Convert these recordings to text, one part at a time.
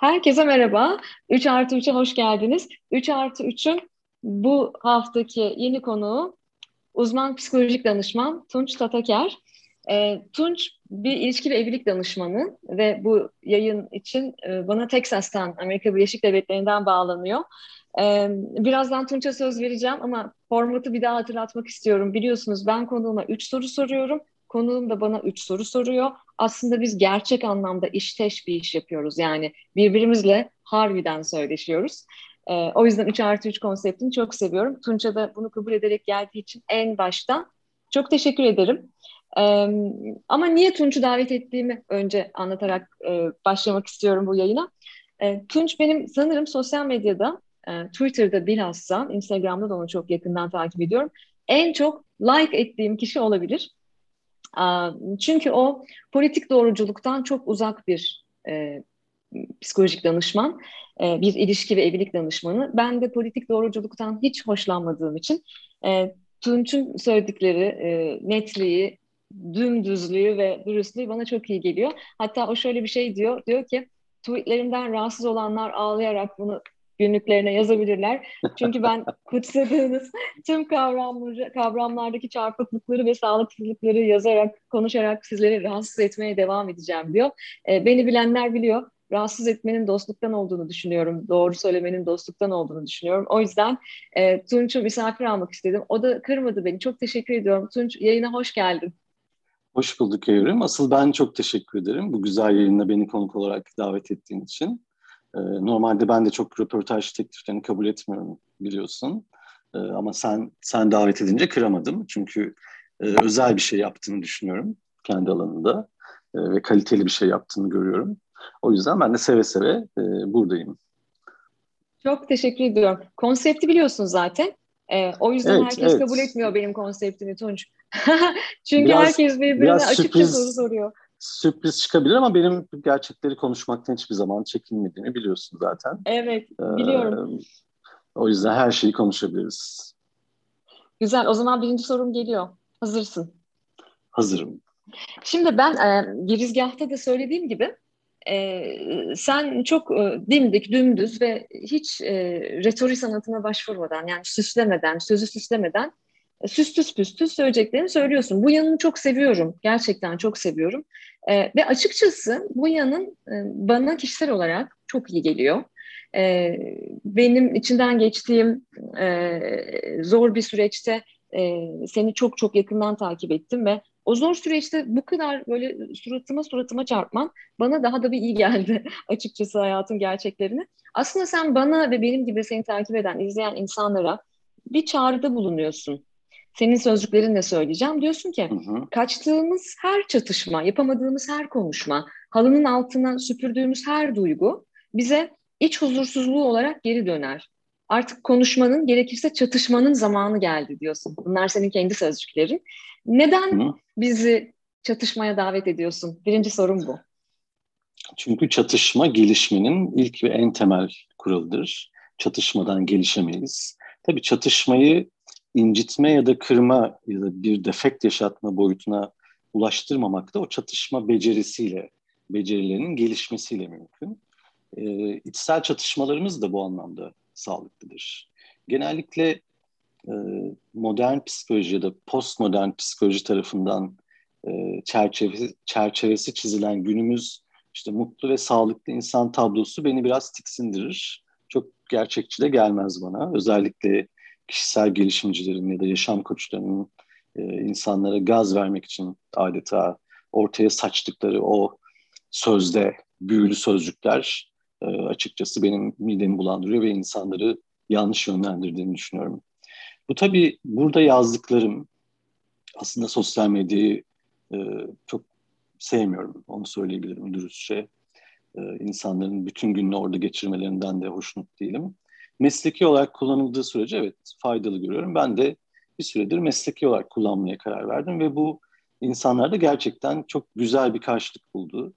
Herkese merhaba. 3 artı 3'e hoş geldiniz. 3 artı 3'ün bu haftaki yeni konuğu uzman psikolojik danışman Tunç Tataker. E, Tunç bir ilişki ve evlilik danışmanı ve bu yayın için e, bana Texas'tan, Amerika Birleşik Devletleri'nden bağlanıyor. E, birazdan Tunç'a söz vereceğim ama formatı bir daha hatırlatmak istiyorum. Biliyorsunuz ben konuğuma 3 soru soruyorum. Konuğum da bana üç soru soruyor. Aslında biz gerçek anlamda işteş bir iş yapıyoruz. Yani birbirimizle harbiden söyleşiyoruz. Ee, o yüzden 3 artı 3 konseptini çok seviyorum. Tunça da bunu kabul ederek geldiği için en baştan çok teşekkür ederim. Ee, ama niye Tunç'u davet ettiğimi önce anlatarak e, başlamak istiyorum bu yayına. E, Tunç benim sanırım sosyal medyada, e, Twitter'da bilhassa, Instagram'da da onu çok yakından takip ediyorum. En çok like ettiğim kişi olabilir. Çünkü o politik doğruculuktan çok uzak bir e, psikolojik danışman, e, bir ilişki ve evlilik danışmanı. Ben de politik doğruculuktan hiç hoşlanmadığım için e, Tunç'un söyledikleri e, netliği, dümdüzlüğü ve dürüstlüğü bana çok iyi geliyor. Hatta o şöyle bir şey diyor, diyor ki tweetlerimden rahatsız olanlar ağlayarak bunu günlüklerine yazabilirler. Çünkü ben kutsadığınız tüm kavramları, kavramlardaki çarpıklıkları ve sağlıksızlıkları yazarak, konuşarak sizleri rahatsız etmeye devam edeceğim diyor. E, beni bilenler biliyor. Rahatsız etmenin dostluktan olduğunu düşünüyorum. Doğru söylemenin dostluktan olduğunu düşünüyorum. O yüzden e, Tunç'u misafir almak istedim. O da kırmadı beni. Çok teşekkür ediyorum. Tunç yayına hoş geldin. Hoş bulduk Evrim. Asıl ben çok teşekkür ederim bu güzel yayında beni konuk olarak davet ettiğin için. Ee, normalde ben de çok röportaj tekliflerini kabul etmiyorum biliyorsun. Ee, ama sen sen davet edince kıramadım. Çünkü e, özel bir şey yaptığını düşünüyorum kendi alanında. E, ve kaliteli bir şey yaptığını görüyorum. O yüzden ben de seve seve e, buradayım. Çok teşekkür ediyorum. Konsepti biliyorsun zaten. E, o yüzden evet, herkes evet. kabul etmiyor benim konseptimi Tunç. Çünkü biraz, herkes birbirine açıkça soru soruyor sürpriz çıkabilir ama benim gerçekleri konuşmaktan hiçbir zaman çekinmediğimi biliyorsun zaten. Evet, biliyorum. Ee, o yüzden her şeyi konuşabiliriz. Güzel, o zaman birinci sorum geliyor. Hazırsın. Hazırım. Şimdi ben e, girizgahta da söylediğim gibi e, sen çok e, dimdik, dümdüz ve hiç e, retori sanatına başvurmadan yani süslemeden, sözü süslemeden süstüs püstüs söyleyeceklerini söylüyorsun. Bu yanını çok seviyorum. Gerçekten çok seviyorum. E, ve açıkçası bu yanın e, bana kişisel olarak çok iyi geliyor. E, benim içinden geçtiğim e, zor bir süreçte e, seni çok çok yakından takip ettim ve o zor süreçte bu kadar böyle suratıma suratıma çarpman bana daha da bir iyi geldi açıkçası hayatın gerçeklerini. Aslında sen bana ve benim gibi seni takip eden, izleyen insanlara bir çağrıda bulunuyorsun senin sözcüklerinle söyleyeceğim. Diyorsun ki hı hı. kaçtığımız her çatışma, yapamadığımız her konuşma, halının altına süpürdüğümüz her duygu bize iç huzursuzluğu olarak geri döner. Artık konuşmanın, gerekirse çatışmanın zamanı geldi diyorsun. Bunlar senin kendi sözcüklerin. Neden hı. bizi çatışmaya davet ediyorsun? Birinci sorum bu. Çünkü çatışma gelişmenin ilk ve en temel kuralıdır. Çatışmadan gelişemeyiz. Tabii çatışmayı incitme ya da kırma ya da bir defekt yaşatma boyutuna ulaştırmamak da o çatışma becerisiyle, becerilerinin gelişmesiyle mümkün. E, içsel çatışmalarımız da bu anlamda sağlıklıdır. Genellikle e, modern psikoloji ya da postmodern psikoloji tarafından e, çerçevesi, çerçevesi çizilen günümüz işte mutlu ve sağlıklı insan tablosu beni biraz tiksindirir. Çok gerçekçi de gelmez bana. Özellikle kişisel gelişimcilerin ya da yaşam koçlarının e, insanlara gaz vermek için adeta ortaya saçtıkları o sözde büyülü sözcükler e, açıkçası benim midemi bulandırıyor ve insanları yanlış yönlendirdiğini düşünüyorum. Bu tabii burada yazdıklarım aslında sosyal medyayı e, çok sevmiyorum. Onu söyleyebilirim dürüstçe. E, insanların bütün gününü orada geçirmelerinden de hoşnut değilim mesleki olarak kullanıldığı sürece evet faydalı görüyorum. Ben de bir süredir mesleki olarak kullanmaya karar verdim ve bu insanlarda gerçekten çok güzel bir karşılık buldu.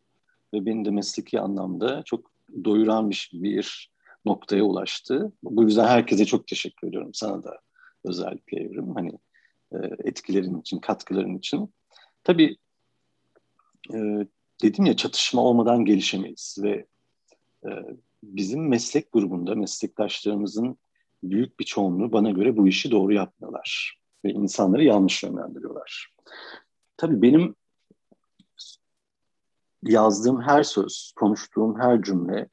Ve beni de mesleki anlamda çok doyuran bir, bir noktaya ulaştı. Bu yüzden herkese çok teşekkür ediyorum. Sana da özellikle Evrim. Hani e, etkilerin için, katkıların için. Tabii e, dedim ya çatışma olmadan gelişemeyiz ve e, bizim meslek grubunda meslektaşlarımızın büyük bir çoğunluğu bana göre bu işi doğru yapmıyorlar ve insanları yanlış yönlendiriyorlar. Tabii benim yazdığım her söz, konuştuğum her cümle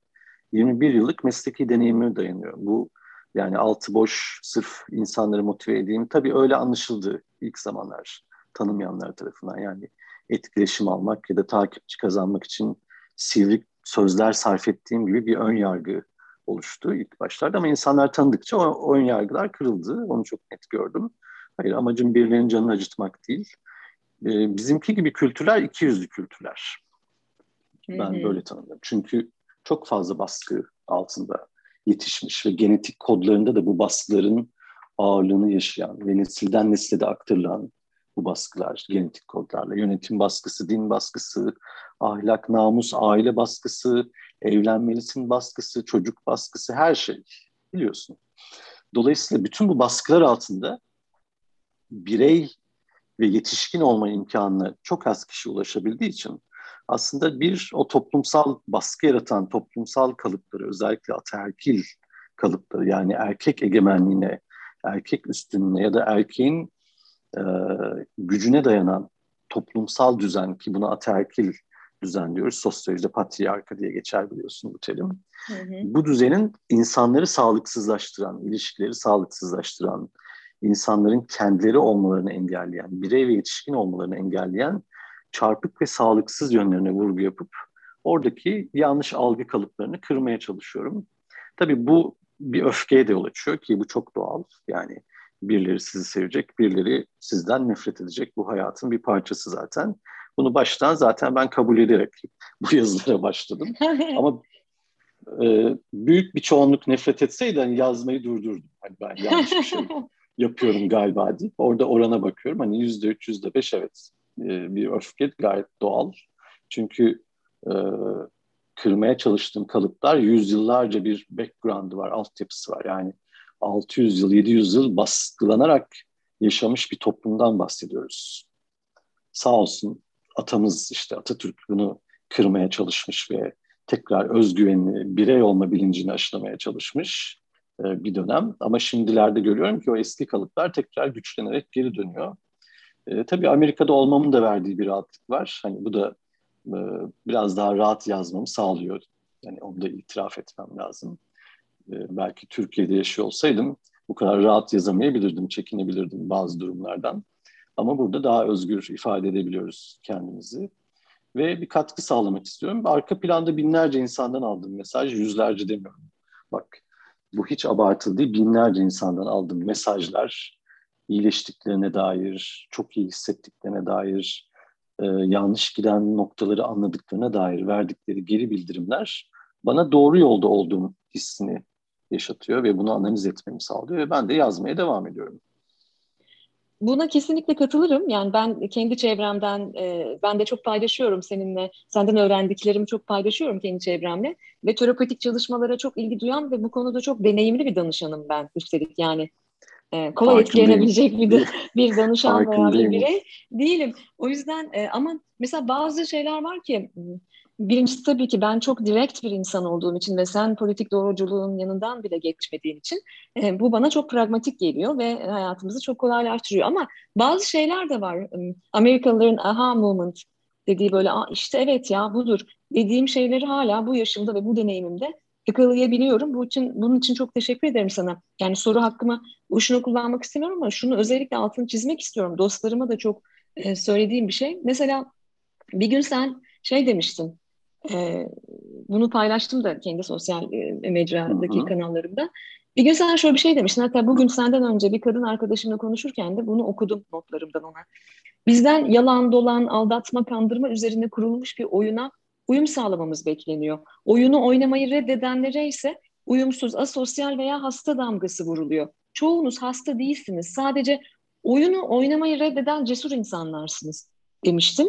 21 yıllık mesleki deneyime dayanıyor. Bu yani altı boş sırf insanları motive edeyim. Tabii öyle anlaşıldı ilk zamanlar tanımayanlar tarafından. Yani etkileşim almak ya da takipçi kazanmak için sivri sözler sarf ettiğim gibi bir ön yargı oluştu ilk başlarda. Ama insanlar tanıdıkça o ön yargılar kırıldı. Onu çok net gördüm. Hayır amacım birilerinin canını acıtmak değil. Ee, bizimki gibi kültürler iki yüzlü kültürler. Ben Hı-hı. böyle tanımlıyorum. Çünkü çok fazla baskı altında yetişmiş ve genetik kodlarında da bu baskıların ağırlığını yaşayan ve nesilden nesile de aktarılan bu baskılar, genetik kodlarla. Yönetim baskısı, din baskısı, ahlak, namus, aile baskısı, evlenmelisin baskısı, çocuk baskısı, her şey biliyorsun. Dolayısıyla bütün bu baskılar altında birey ve yetişkin olma imkanına çok az kişi ulaşabildiği için aslında bir o toplumsal baskı yaratan toplumsal kalıpları özellikle ataerkil kalıpları yani erkek egemenliğine, erkek üstünlüğüne ya da erkeğin e, gücüne dayanan toplumsal düzen ki buna ataerkil düzen diyoruz. Sosyolojide patriarka diye geçer biliyorsun bu terim. Hı hı. Bu düzenin insanları sağlıksızlaştıran, ilişkileri sağlıksızlaştıran, insanların kendileri olmalarını engelleyen, birey ve yetişkin olmalarını engelleyen çarpık ve sağlıksız yönlerine vurgu yapıp oradaki yanlış algı kalıplarını kırmaya çalışıyorum. Tabii bu bir öfkeye de yol açıyor ki bu çok doğal. Yani birileri sizi sevecek, birileri sizden nefret edecek. Bu hayatın bir parçası zaten. Bunu baştan zaten ben kabul ederek bu yazılara başladım. Ama e, büyük bir çoğunluk nefret etseydi hani yazmayı durdurdum. Hani ben yanlış bir şey yapıyorum galiba deyip orada orana bakıyorum. Hani yüzde üç, yüzde beş evet e, bir öfke gayet doğal. Çünkü e, kırmaya çalıştığım kalıplar yüzyıllarca bir background'ı var, altyapısı var. Yani 600 yıl, 700 yıl baskılanarak yaşamış bir toplumdan bahsediyoruz. Sağ olsun atamız işte Atatürk bunu kırmaya çalışmış ve tekrar özgüvenli birey olma bilincini aşılamaya çalışmış e, bir dönem. Ama şimdilerde görüyorum ki o eski kalıplar tekrar güçlenerek geri dönüyor. E, tabii Amerika'da olmamın da verdiği bir rahatlık var. Hani bu da e, biraz daha rahat yazmamı sağlıyor. Yani onu da itiraf etmem lazım. E, belki Türkiye'de yaşıyor olsaydım bu kadar rahat yazamayabilirdim, çekinebilirdim bazı durumlardan. Ama burada daha özgür ifade edebiliyoruz kendimizi. Ve bir katkı sağlamak istiyorum. Arka planda binlerce insandan aldığım mesaj, yüzlerce demiyorum. Bak bu hiç abartılı değil, binlerce insandan aldığım mesajlar, iyileştiklerine dair, çok iyi hissettiklerine dair, e, yanlış giden noktaları anladıklarına dair verdikleri geri bildirimler bana doğru yolda olduğum hissini yaşatıyor ve bunu analiz etmemi sağlıyor ve ben de yazmaya devam ediyorum. Buna kesinlikle katılırım. Yani ben kendi çevremden, e, ben de çok paylaşıyorum seninle. Senden öğrendiklerimi çok paylaşıyorum kendi çevremle. Ve terapetik çalışmalara çok ilgi duyan ve bu konuda çok deneyimli bir danışanım ben üstelik. Yani e, kolay etkilenebilecek bir, bir danışan veya bir birey değilim. O yüzden e, ama mesela bazı şeyler var ki birincisi tabii ki ben çok direkt bir insan olduğum için ve sen politik doğruculuğun yanından bile geçmediğin için e, bu bana çok pragmatik geliyor ve hayatımızı çok kolaylaştırıyor. Ama bazı şeyler de var. Amerikalıların aha moment dediği böyle işte evet ya budur dediğim şeyleri hala bu yaşımda ve bu deneyimimde yakalayabiliyorum. Bu için, bunun için çok teşekkür ederim sana. Yani soru hakkımı boşuna kullanmak istemiyorum ama şunu özellikle altını çizmek istiyorum. Dostlarıma da çok e, söylediğim bir şey. Mesela bir gün sen şey demiştin. E, bunu paylaştım da kendi sosyal e, mecradaki Hı-hı. kanallarımda. Bir gün sen şöyle bir şey demiştin. Hatta bugün senden önce bir kadın arkadaşımla konuşurken de bunu okudum notlarımdan ona. Bizden yalan, dolan, aldatma, kandırma üzerine kurulmuş bir oyuna uyum sağlamamız bekleniyor. Oyunu oynamayı reddedenlere ise uyumsuz, asosyal veya hasta damgası vuruluyor. Çoğunuz hasta değilsiniz. Sadece oyunu oynamayı reddeden cesur insanlarsınız demiştim.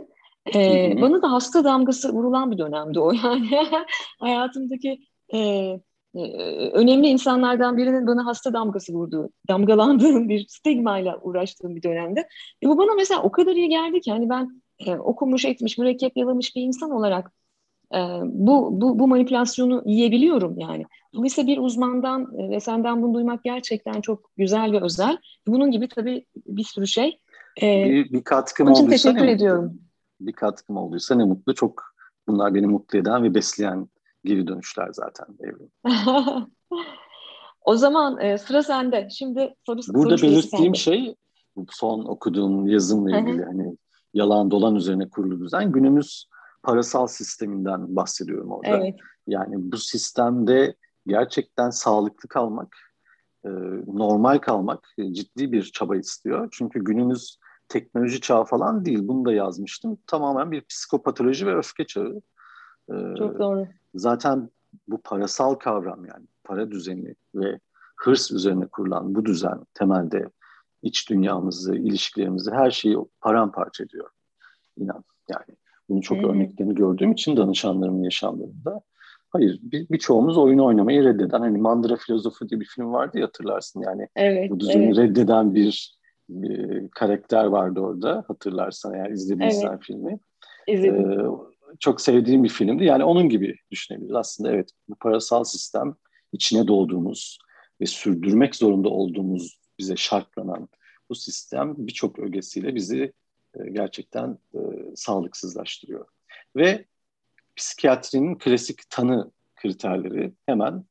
Ee, bana da hasta damgası vurulan bir dönemdi o yani. Hayatımdaki e, e, önemli insanlardan birinin bana hasta damgası vurduğu, damgalandığım bir stigmayla uğraştığım bir dönemde. E, bu bana mesela o kadar iyi geldi ki hani ben e, okumuş etmiş, mürekkep yalamış bir insan olarak e, bu, bu, bu manipülasyonu yiyebiliyorum yani. Dolayısıyla bir uzmandan e, ve senden bunu duymak gerçekten çok güzel ve özel. Bunun gibi tabii bir sürü şey. E, bir, bir katkım onun için teşekkür ediyorum. Bir katkım olduysa ne mutlu. Çok bunlar beni mutlu eden ve besleyen geri dönüşler zaten evrim. o zaman e, sıra sende. Şimdi soru Burada soru belirttiğim şey son okuduğum yazımla ilgili hani yalan dolan üzerine kurulu düzen günümüz parasal sisteminden bahsediyorum orada. Evet. Yani bu sistemde gerçekten sağlıklı kalmak, e, normal kalmak ciddi bir çaba istiyor. Çünkü günümüz teknoloji çağı falan değil. Bunu da yazmıştım. Tamamen bir psikopatoloji ve öfke çağı. E, Çok doğru. Zaten bu parasal kavram yani para düzeni ve hırs üzerine kurulan bu düzen temelde iç dünyamızı, ilişkilerimizi, her şeyi paramparça ediyor. İnan yani. Bunu çok hmm. örneklerini gördüğüm için danışanlarımın yaşamlarında. Hayır, bir, birçoğumuz oyunu oynamayı reddeden, hani Mandıra Filozofu diye bir film vardı ya hatırlarsın yani. Evet, bu düzeni evet. reddeden bir, bir karakter vardı orada hatırlarsan eğer izlediysen evet. filmi. İzledim. Ee, çok sevdiğim bir filmdi. Yani onun gibi düşünebiliriz. Aslında evet bu parasal sistem içine doğduğumuz ve sürdürmek zorunda olduğumuz bize şartlanan bu sistem birçok ögesiyle bizi e, gerçekten e, sağlıksızlaştırıyor. Ve psikiyatrinin klasik tanı kriterleri hemen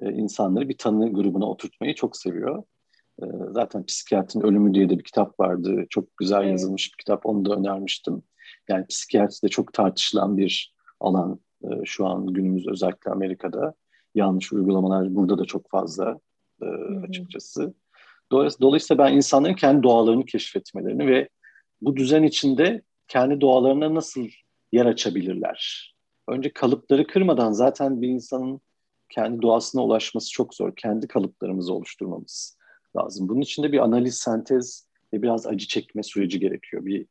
e, insanları bir tanı grubuna oturtmayı çok seviyor. E, zaten Psikiyatrinin Ölümü diye de bir kitap vardı. Çok güzel evet. yazılmış bir kitap. Onu da önermiştim. Yani psikiyatri de çok tartışılan bir alan e, şu an günümüz özellikle Amerika'da. Yanlış uygulamalar burada da çok fazla e, açıkçası. Dolayısıyla ben insanların kendi doğalarını keşfetmelerini ve bu düzen içinde kendi doğalarına nasıl yer açabilirler? Önce kalıpları kırmadan zaten bir insanın kendi doğasına ulaşması çok zor. Kendi kalıplarımızı oluşturmamız lazım. Bunun için de bir analiz, sentez ve biraz acı çekme süreci gerekiyor. Bir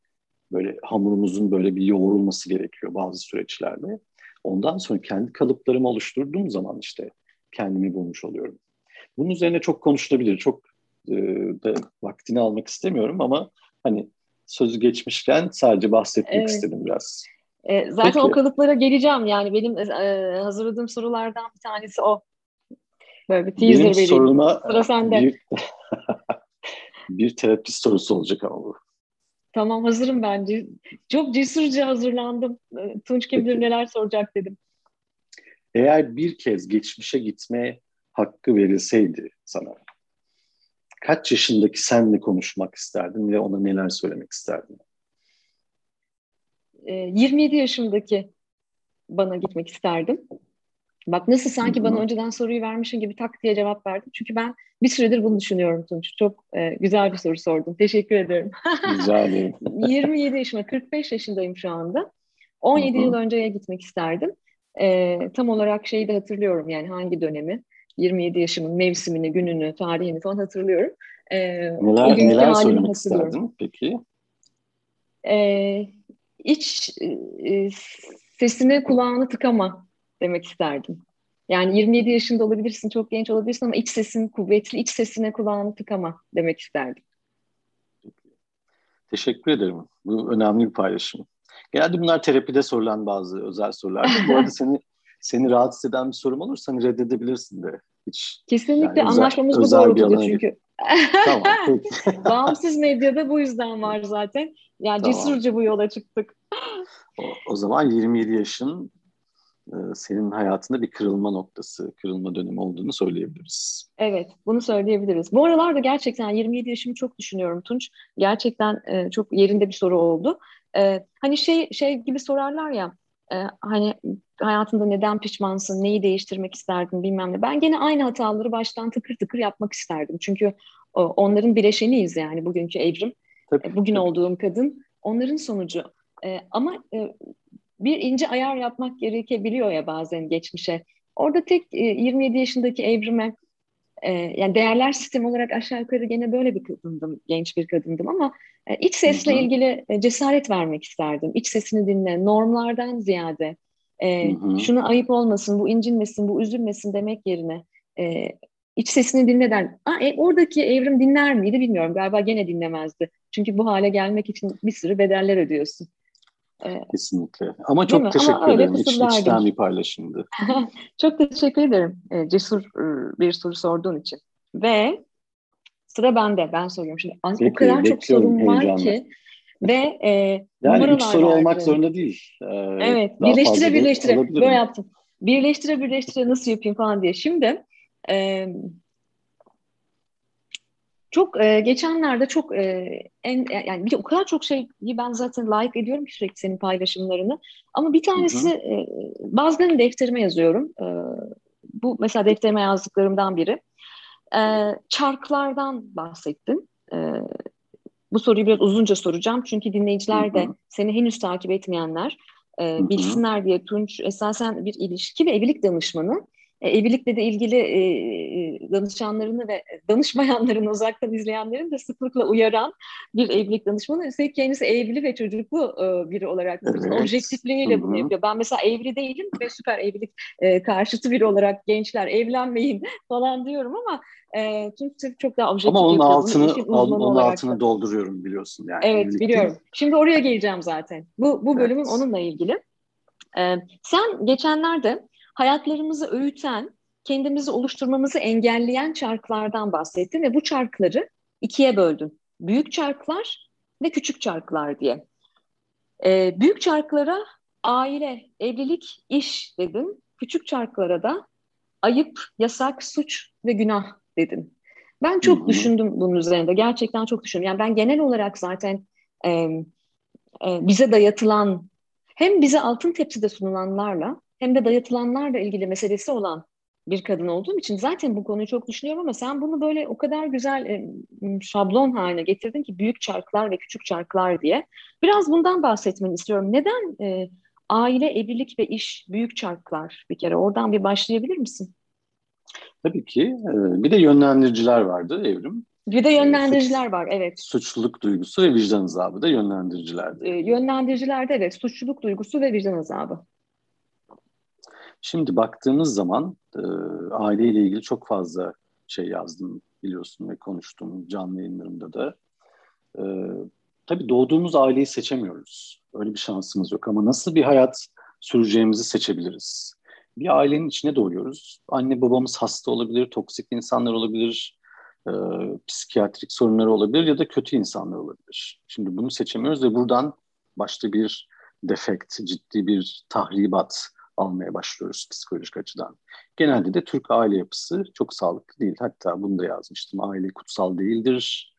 böyle hamurumuzun böyle bir yoğrulması gerekiyor bazı süreçlerde. Ondan sonra kendi kalıplarımı oluşturduğum zaman işte kendimi bulmuş oluyorum. Bunun üzerine çok konuşulabilir. Çok e, da vaktini almak istemiyorum ama hani sözü geçmişken sadece bahsetmek evet. istedim biraz. E, zaten Peki. o kalıplara geleceğim. Yani benim e, hazırladığım sorulardan bir tanesi o. Böyle bir teaser benim vereyim. Soruma Sıra sende. Bir, bir terapist sorusu olacak ama bu. Tamam hazırım bence. Çok cesurca hazırlandım. E, Tunç kim bilir neler soracak dedim. Eğer bir kez geçmişe gitme hakkı verilseydi sana kaç yaşındaki senle konuşmak isterdin ve ona neler söylemek isterdin? 27 ee, yaşımdaki bana gitmek isterdim. Bak nasıl sanki bana önceden soruyu vermişin gibi tak diye cevap verdim. Çünkü ben bir süredir bunu düşünüyorum Tunç. Çok e, güzel bir soru sordun. Teşekkür ederim. Rica ederim. 27 yaşıma, 45 yaşındayım şu anda. 17 Hı-hı. yıl önceye gitmek isterdim. E, tam olarak şeyi de hatırlıyorum yani hangi dönemi. 27 yaşımın mevsimini, gününü, tarihini falan hatırlıyorum. E, neler neler söylemek isterdin peki? E, iç e, sesine kulağını tıkama demek isterdim. Yani 27 yaşında olabilirsin, çok genç olabilirsin ama iç sesin kuvvetli, iç sesine kulağını tıkama demek isterdim. Teşekkür ederim. Bu önemli bir paylaşım. Genelde bunlar terapide sorulan bazı özel sorular. Bu arada seni seni rahatsız eden bir sorum olursa hani reddedebilirsin de. Hiç, Kesinlikle yani anlaşmamız özel, bu doğrultuda çünkü. tamam, Bağımsız medyada bu yüzden var zaten. Yani tamam. cesurca bu yola çıktık. o, o zaman 27 yaşın senin hayatında bir kırılma noktası, kırılma dönemi olduğunu söyleyebiliriz. Evet, bunu söyleyebiliriz. Bu aralarda gerçekten 27 yaşımı çok düşünüyorum Tunç. Gerçekten e, çok yerinde bir soru oldu. E, hani şey şey gibi sorarlar ya, e, hani hayatında neden pişmansın, neyi değiştirmek isterdin bilmem ne. Ben gene aynı hataları baştan tıkır tıkır yapmak isterdim. Çünkü o, onların bileşeniyiz yani bugünkü evrim. Tabii, Bugün tabii. olduğum kadın onların sonucu. E, ama e, bir ince ayar yapmak gerekebiliyor ya bazen geçmişe. Orada tek e, 27 yaşındaki evrime e, yani değerler sistemi olarak aşağı yukarı gene böyle bir kadındım, genç bir kadındım ama e, iç sesle Hı-hı. ilgili e, cesaret vermek isterdim. İç sesini dinle, normlardan ziyade e, şunu ayıp olmasın, bu incinmesin, bu üzülmesin demek yerine e, iç sesini dinleden, Aa, e, oradaki evrim dinler miydi bilmiyorum. Galiba gene dinlemezdi. Çünkü bu hale gelmek için bir sürü bedeller ödüyorsun. Kesinlikle. Ama çok teşekkür Ama ederim. İç, içten bir paylaşımdı. çok teşekkür ederim e, cesur e, bir soru sorduğun için. Ve sıra bende. Ben soruyorum şimdi. Peki, o kadar çok sorum var ki. Ve e, yani üç soru olmak zorunda değil. Ee, evet. Birleştire birleştire. Böyle yaptım. Birleştire birleştire nasıl yapayım falan diye. Şimdi e, çok e, geçenlerde çok e, en yani bir o kadar çok şeyi ben zaten like ediyorum ki sürekli senin paylaşımlarını. Ama bir tanesi hı hı. E, bazılarını defterime yazıyorum. E, bu mesela defterime yazdıklarımdan biri. E, çarklardan bahsettin. E, bu soruyu biraz uzunca soracağım çünkü dinleyiciler de hı hı. seni henüz takip etmeyenler e, bilsinler diye Tunç esasen bir ilişki ve evlilik danışmanı e, evlilikle de ilgili e, e, danışanlarını ve danışmayanların uzaktan izleyenlerin de sıklıkla uyaran bir evlilik danışmanı. Üstelik kendisi evli ve çocuklu e, biri olarak evet. objektifliğiyle Hı-hı. bunu yapıyor. Ben mesela evli değilim ve süper evlilik e, karşıtı biri olarak gençler evlenmeyin falan diyorum ama e, çünkü çok daha objektif Ama onun altını, onun altını da. dolduruyorum biliyorsun yani. Evet biliyorum. Şimdi oraya geleceğim zaten. Bu, bu bölümün evet. onunla ilgili. Ee, sen geçenlerde hayatlarımızı öğüten, kendimizi oluşturmamızı engelleyen çarklardan bahsettin ve bu çarkları ikiye böldün. Büyük çarklar ve küçük çarklar diye. Ee, büyük çarklara aile, evlilik, iş dedin. Küçük çarklara da ayıp, yasak, suç ve günah dedin. Ben çok Hı-hı. düşündüm bunun üzerinde. Gerçekten çok düşündüm. Yani ben genel olarak zaten e, e, bize dayatılan hem bize altın tepside sunulanlarla hem de dayatılanlarla ilgili meselesi olan bir kadın olduğum için zaten bu konuyu çok düşünüyorum ama sen bunu böyle o kadar güzel e, şablon haline getirdin ki büyük çarklar ve küçük çarklar diye. Biraz bundan bahsetmeni istiyorum. Neden e, aile, evlilik ve iş büyük çarklar bir kere? Oradan bir başlayabilir misin? Tabii ki. E, bir de yönlendiriciler vardı Evrim. Bir de yönlendiriciler Suç, var, evet. Suçluluk duygusu ve vicdan azabı da yönlendiricilerdi. E, yönlendiricilerde evet, suçluluk duygusu ve vicdan azabı. Şimdi baktığımız zaman e, aileyle ilgili çok fazla şey yazdım biliyorsun ve konuştum canlı yayınlarımda da. E, tabii doğduğumuz aileyi seçemiyoruz. Öyle bir şansımız yok ama nasıl bir hayat süreceğimizi seçebiliriz. Bir ailenin içine doğuyoruz. Anne babamız hasta olabilir, toksik insanlar olabilir, e, psikiyatrik sorunları olabilir ya da kötü insanlar olabilir. Şimdi bunu seçemiyoruz ve buradan başta bir defekt, ciddi bir tahribat, almaya başlıyoruz psikolojik açıdan. Genelde de Türk aile yapısı çok sağlıklı değil. Hatta bunu da yazmıştım. Aile kutsal değildir.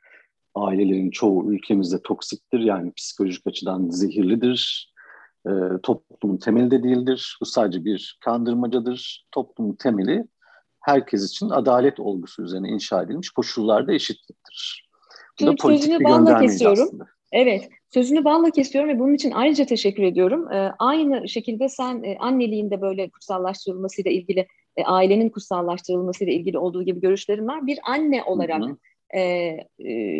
Ailelerin çoğu ülkemizde toksiktir. Yani psikolojik açıdan zehirlidir. E, toplumun temeli de değildir. Bu sadece bir kandırmacadır. Toplumun temeli herkes için adalet olgusu üzerine inşa edilmiş koşullarda eşitliktir. Bu da politik bir göndermeyiz aslında. Evet, sözünü balla kesiyorum ve bunun için ayrıca teşekkür ediyorum. Ee, aynı şekilde sen e, anneliğinde böyle kutsallaştırılmasıyla ilgili, e, ailenin kutsallaştırılmasıyla ilgili olduğu gibi görüşlerim var. Bir anne olarak. E, e,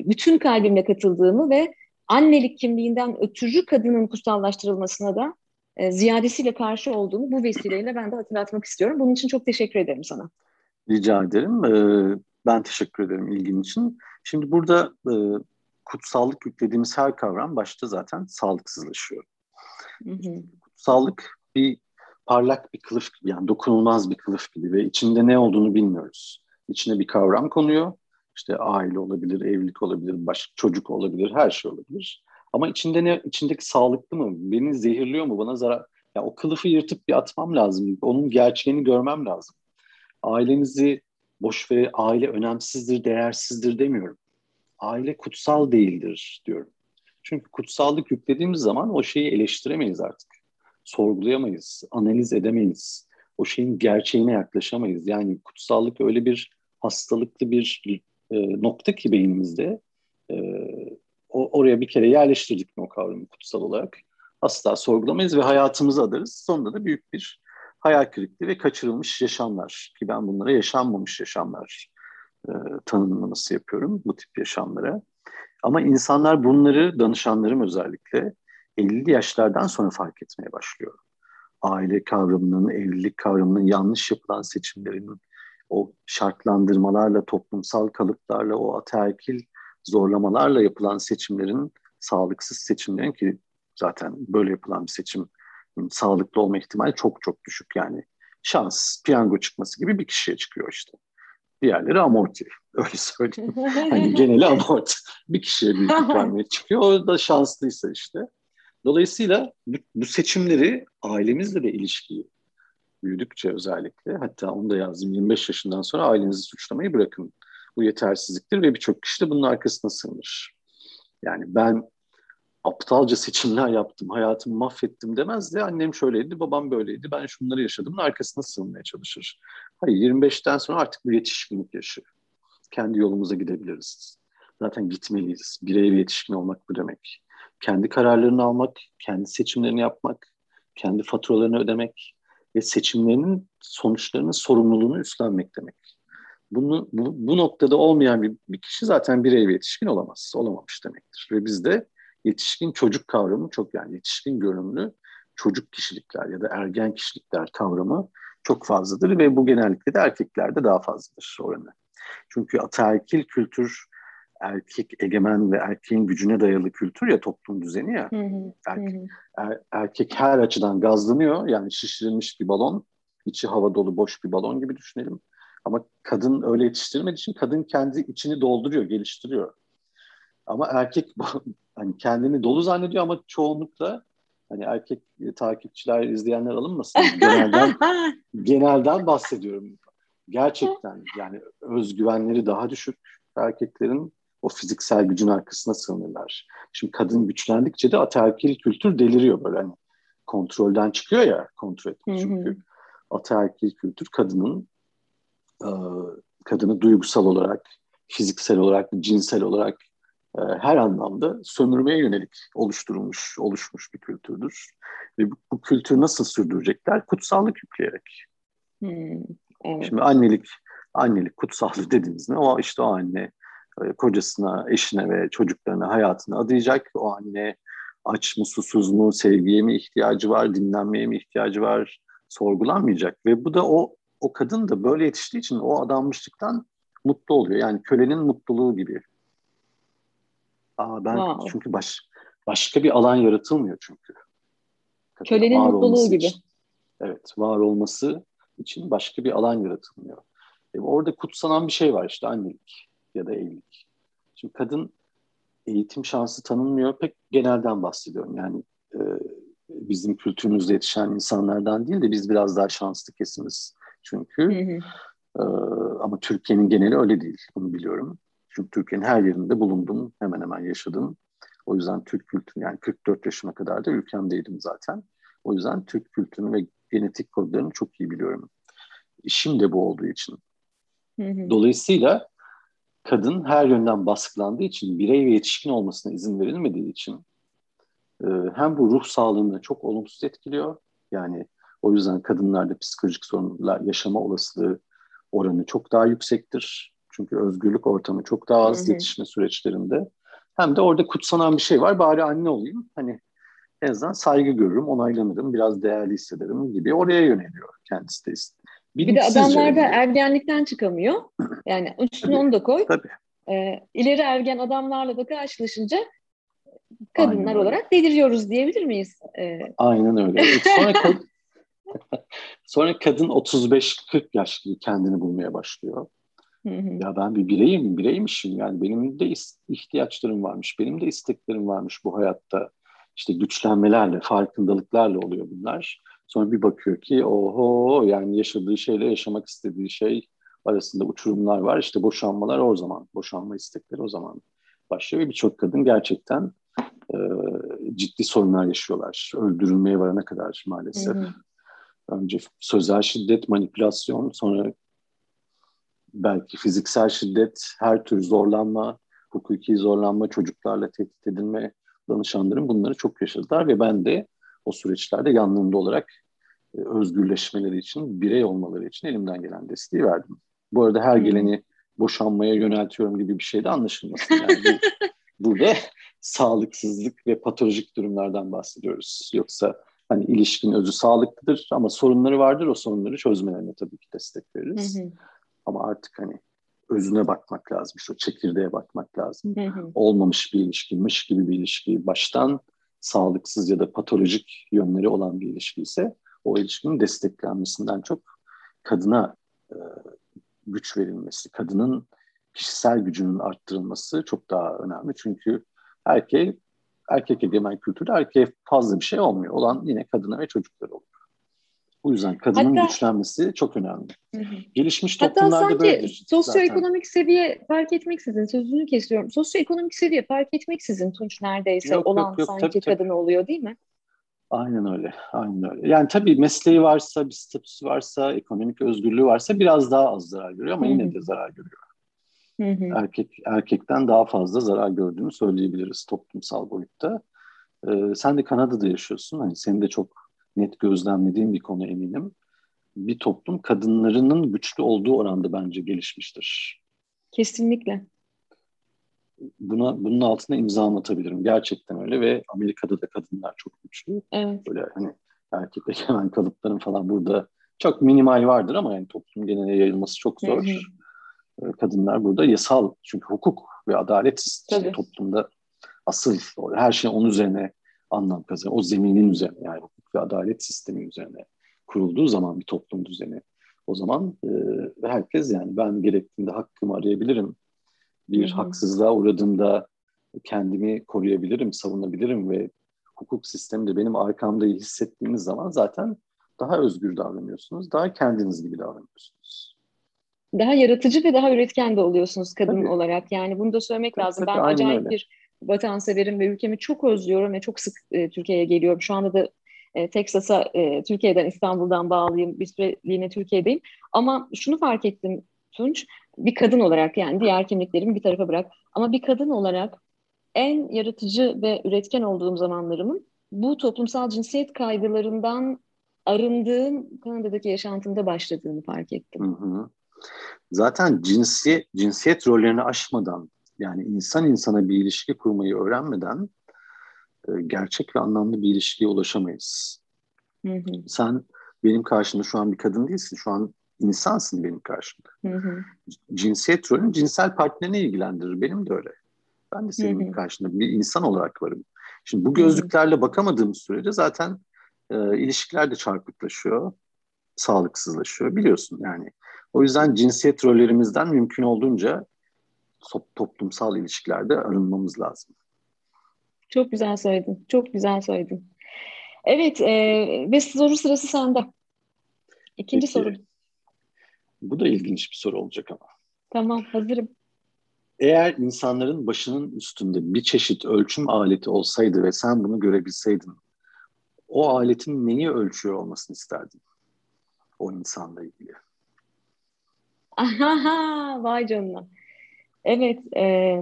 bütün kalbimle katıldığımı ve annelik kimliğinden ötürü kadının kutsallaştırılmasına da e, ziyadesiyle karşı olduğumu bu vesileyle ben de hatırlatmak istiyorum. Bunun için çok teşekkür ederim sana. Rica ederim. Ee, ben teşekkür ederim ilgin için. Şimdi burada e, kutsallık yüklediğimiz her kavram başta zaten sağlıksızlaşıyor. Hı hı. Kutsallık bir parlak bir kılıf gibi yani dokunulmaz bir kılıf gibi ve içinde ne olduğunu bilmiyoruz. İçine bir kavram konuyor. İşte aile olabilir, evlilik olabilir, başka çocuk olabilir, her şey olabilir. Ama içinde ne içindeki sağlıklı mı? Beni zehirliyor mu? Bana zarar ya o kılıfı yırtıp bir atmam lazım. Onun gerçeğini görmem lazım. Ailenizi boş ve aile önemsizdir, değersizdir demiyorum aile kutsal değildir diyorum. Çünkü kutsallık yüklediğimiz zaman o şeyi eleştiremeyiz artık. Sorgulayamayız, analiz edemeyiz. O şeyin gerçeğine yaklaşamayız. Yani kutsallık öyle bir hastalıklı bir e, nokta ki beynimizde. E, o, oraya bir kere yerleştirdik mi o kavramı kutsal olarak? Asla sorgulamayız ve hayatımızı adarız. Sonunda da büyük bir hayal kırıklığı ve kaçırılmış yaşamlar ki ben bunlara yaşanmamış yaşamlar e, tanımlaması yapıyorum bu tip yaşamlara. Ama insanlar bunları, danışanlarım özellikle 50 yaşlardan sonra fark etmeye başlıyor. Aile kavramının, evlilik kavramının yanlış yapılan seçimlerinin, o şartlandırmalarla, toplumsal kalıplarla, o ataerkil zorlamalarla yapılan seçimlerin, sağlıksız seçimlerin ki Zaten böyle yapılan bir seçim sağlıklı olma ihtimali çok çok düşük yani. Şans, piyango çıkması gibi bir kişiye çıkıyor işte. Diğerleri amorti. Öyle söyleyeyim. hani geneli amorti. Bir kişiye büyüklük vermeye çıkıyor. O da şanslıysa işte. Dolayısıyla bu, bu seçimleri ailemizle de ilişkiyi büyüdükçe özellikle hatta onu da yazdım 25 yaşından sonra ailenizi suçlamayı bırakın. Bu yetersizliktir ve birçok kişi de bunun arkasına sığınır. Yani ben aptalca seçimler yaptım, hayatımı mahvettim demez de annem şöyleydi, babam böyleydi, ben şunları yaşadımın arkasına sığınmaya çalışır. Hayır 25'ten sonra artık bir yetişkinlik yaşı. Kendi yolumuza gidebiliriz. Zaten gitmeliyiz. Birey bir yetişkin olmak bu demek. Kendi kararlarını almak, kendi seçimlerini yapmak, kendi faturalarını ödemek ve seçimlerinin sonuçlarının sorumluluğunu üstlenmek demek. Bunu, bu, bu noktada olmayan bir, bir kişi zaten birey bir yetişkin olamaz, olamamış demektir. Ve bizde yetişkin çocuk kavramı çok yani yetişkin görünümlü çocuk kişilikler ya da ergen kişilikler kavramı çok fazladır ve bu genellikle de erkeklerde daha fazladır oranı. Çünkü ataerkil kültür erkek egemen ve erkeğin gücüne dayalı kültür ya toplum düzeni ya. Hı hı, er, er, erkek her açıdan gazlanıyor yani şişirilmiş bir balon, içi hava dolu boş bir balon gibi düşünelim. Ama kadın öyle yetiştirmediği için kadın kendi içini dolduruyor, geliştiriyor. Ama erkek hani kendini dolu zannediyor ama çoğunlukla hani erkek takipçiler, izleyenler alınmasın. Genelden, genelden bahsediyorum. Gerçekten yani özgüvenleri daha düşük erkeklerin o fiziksel gücün arkasına sığınırlar. Şimdi kadın güçlendikçe de ataerkil kültür deliriyor böyle hani kontrolden çıkıyor ya kontrol etmek çünkü. Ataerkil kültür kadının kadını duygusal olarak, fiziksel olarak, cinsel olarak e, her anlamda sömürmeye yönelik oluşturulmuş, oluşmuş bir kültürdür. Ve bu, bu kültürü nasıl sürdürecekler? Kutsallık yükleyerek. Hmm, evet. Şimdi annelik, annelik kutsallık dediğimiz ne? O işte o anne e, kocasına, eşine ve çocuklarına hayatını adayacak. O anne aç mı, susuz mu, sevgiye mi ihtiyacı var, dinlenmeye mi ihtiyacı var sorgulanmayacak. Ve bu da o o kadın da böyle yetiştiği için o adanmışlıktan mutlu oluyor. Yani kölenin mutluluğu gibi. Aa, ben wow. çünkü baş, başka bir alan yaratılmıyor çünkü. Kadın kölenin mutluluğu gibi. Için, evet, var olması için başka bir alan yaratılmıyor. E, orada kutsanan bir şey var işte annelik ya da evlilik. Şimdi kadın eğitim şansı tanınmıyor. Pek genelden bahsediyorum. Yani e, bizim kültürümüzde yetişen insanlardan değil de biz biraz daha şanslı kesimiz çünkü. Hı hı. E, ama Türkiye'nin geneli öyle değil. Bunu biliyorum. Çünkü Türkiye'nin her yerinde bulundum. Hemen hemen yaşadım. O yüzden Türk kültürü yani 44 yaşıma kadar da ülkemdeydim zaten. O yüzden Türk kültürünü ve genetik kodlarını çok iyi biliyorum. İşim de bu olduğu için. Dolayısıyla kadın her yönden baskılandığı için, birey ve yetişkin olmasına izin verilmediği için e, hem bu ruh sağlığını çok olumsuz etkiliyor. Yani o yüzden kadınlarda psikolojik sorunlar yaşama olasılığı oranı çok daha yüksektir. Çünkü özgürlük ortamı çok daha az hı hı. yetişme süreçlerinde. Hem de orada kutsanan bir şey var. Bari anne olayım. Hani en azından saygı görürüm, onaylanırım, biraz değerli hissederim gibi oraya yöneliyor kendisi de. Bir de adamlar da ergenlikten çıkamıyor. Yani üstüne onu da koy. Tabii. Ee, ileri ergen adamlarla da karşılaşınca kadınlar Aynen olarak deliriyoruz diyebilir miyiz? Ee, Aynen öyle. Sonra Sonra kadın 35-40 yaş gibi kendini bulmaya başlıyor. Hı hı. Ya ben bir bireyim, bireymişim yani benim de ihtiyaçlarım varmış, benim de isteklerim varmış bu hayatta. İşte güçlenmelerle, farkındalıklarla oluyor bunlar. Sonra bir bakıyor ki oho yani yaşadığı şeyle yaşamak istediği şey arasında uçurumlar var. İşte boşanmalar o zaman, boşanma istekleri o zaman başlıyor ve birçok kadın gerçekten e, ciddi sorunlar yaşıyorlar. Öldürülmeye varana kadar maalesef. Hı hı. Önce sözel şiddet, manipülasyon, sonra belki fiziksel şiddet, her tür zorlanma, hukuki zorlanma, çocuklarla tehdit edilme danışanlarım bunları çok yaşadılar ve ben de o süreçlerde yanlarında olarak e, özgürleşmeleri için, birey olmaları için elimden gelen desteği verdim. Bu arada her geleni boşanmaya yöneltiyorum gibi bir şey de anlaşılmasın. Yani bu, burada sağlıksızlık ve patolojik durumlardan bahsediyoruz. Yoksa hani ilişkin özü sağlıklıdır ama sorunları vardır. O sorunları çözmelerine tabii ki destek veririz. Hı hı. Ama artık hani özüne bakmak lazım. İşte o çekirdeğe bakmak lazım. Hı hı. Olmamış bir ilişkiymiş gibi bir ilişkiyi baştan sağlıksız ya da patolojik yönleri olan bir ilişki ise o ilişkinin desteklenmesinden çok kadına e, güç verilmesi, kadının kişisel gücünün arttırılması çok daha önemli. Çünkü erkek erkek egemen kültürde erkeğe fazla bir şey olmuyor. Olan yine kadına ve çocuklara oluyor. Bu yüzden kadının Hatta, güçlenmesi çok önemli. Hı hı. Gelişmiş toplumlarda Hatta sanki böyle sosyoekonomik zaten. seviye fark etmeksizin, sözünü kesiyorum. Sosyoekonomik seviye fark etmeksizin Tunç neredeyse yok, olan yok, yok, sanki tabii, kadın tabii. oluyor değil mi? Aynen öyle, aynen öyle. Yani tabii mesleği varsa, bir statüsü varsa, ekonomik özgürlüğü varsa biraz daha az zarar görüyor ama Hı-hı. yine de zarar görüyor. Hı-hı. Erkek erkekten daha fazla zarar gördüğünü söyleyebiliriz toplumsal boyutta. Ee, sen de Kanada'da yaşıyorsun. Hani senin de çok net gözlemlediğin bir konu eminim. Bir toplum kadınlarının güçlü olduğu oranda bence gelişmiştir. Kesinlikle. Buna bunun altına imza atabilirim. Gerçekten öyle ve Amerika'da da kadınlar çok güçlü. Evet. Böyle hani erkek egemen kalıpların falan burada çok minimal vardır ama yani toplum geneline yayılması çok zor. Hı hı. Ee, kadınlar burada yasal çünkü hukuk ve adalet toplumda asıl her şey onun üzerine anlam kazanıyor. O zeminin üzerine yani hukuk ve adalet sistemi üzerine kurulduğu zaman bir toplum düzeni o zaman e, herkes yani ben gerektiğinde hakkımı arayabilirim. Bir Hı-hı. haksızlığa uğradığımda kendimi koruyabilirim, savunabilirim ve hukuk sistemi de benim arkamda hissettiğiniz zaman zaten daha özgür davranıyorsunuz, daha kendiniz gibi davranıyorsunuz. Daha yaratıcı ve daha üretken de oluyorsunuz kadın tabii. olarak. Yani bunu da söylemek tabii, lazım. Tabii, ben acayip öyle. bir vatanseverim ve ülkemi çok özlüyorum ve çok sık e, Türkiye'ye geliyorum. Şu anda da e, Texas'a e, Türkiye'den İstanbul'dan bağlıyım. Bir süreliğine Türkiye'deyim. Ama şunu fark ettim Tunç, bir kadın olarak yani diğer kimliklerimi bir tarafa bırak. Ama bir kadın olarak en yaratıcı ve üretken olduğum zamanlarımın bu toplumsal cinsiyet kaygılarından arındığım Kanada'daki yaşantımda başladığını fark ettim. Hı hı. Zaten cinsiyet, cinsiyet rollerini aşmadan yani insan insana bir ilişki kurmayı öğrenmeden gerçek ve anlamlı bir ilişkiye ulaşamayız. Hı hı. Sen benim karşımda şu an bir kadın değilsin. Şu an insansın benim karşımda. Hı hı. Cinsiyet rolün cinsel partnerini ilgilendirir. Benim de öyle. Ben de senin hı hı. karşında bir insan olarak varım. Şimdi bu gözlüklerle hı hı. bakamadığım sürece zaten e, ilişkiler de çarpıklaşıyor, sağlıksızlaşıyor biliyorsun yani. O yüzden cinsiyet rollerimizden mümkün olduğunca toplumsal ilişkilerde arınmamız lazım. Çok güzel söyledin. Çok güzel söyledin. Evet e, ve soru sırası sende. İkinci Peki. soru. Bu da ilginç bir soru olacak ama. Tamam hazırım. Eğer insanların başının üstünde bir çeşit ölçüm aleti olsaydı ve sen bunu görebilseydin, o aletin neyi ölçüyor olmasını isterdin? O insanla ilgili. Aha, vay canına. Evet, e,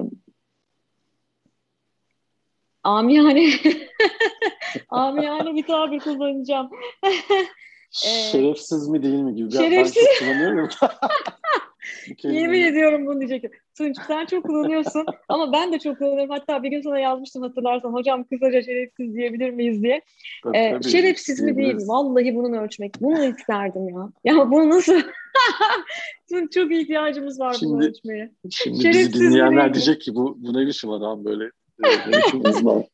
amiyane amiyane bir tabir kullanacağım. Şerefsiz mi değil mi gibi. Şerefsiz. Ben çok kullanıyorum. Yemin ediyorum bunu diyecektim. Tunç sen çok kullanıyorsun ama ben de çok kullanıyorum. Hatta bir gün sana yazmıştım hatırlarsan. Hocam kısaca şerefsiz diyebilir miyiz diye. Tabii, ee, tabii. Şerefsiz mi değil mi? Vallahi bunun ölçmek. Bunu isterdim ya. Ya bu nasıl? Tunç çok ihtiyacımız var şimdi, bunu ölçmeye. Şimdi şerefsiz bizi dinleyenler diyecek ki bu, bu ne biçim adam böyle. Ne uzman.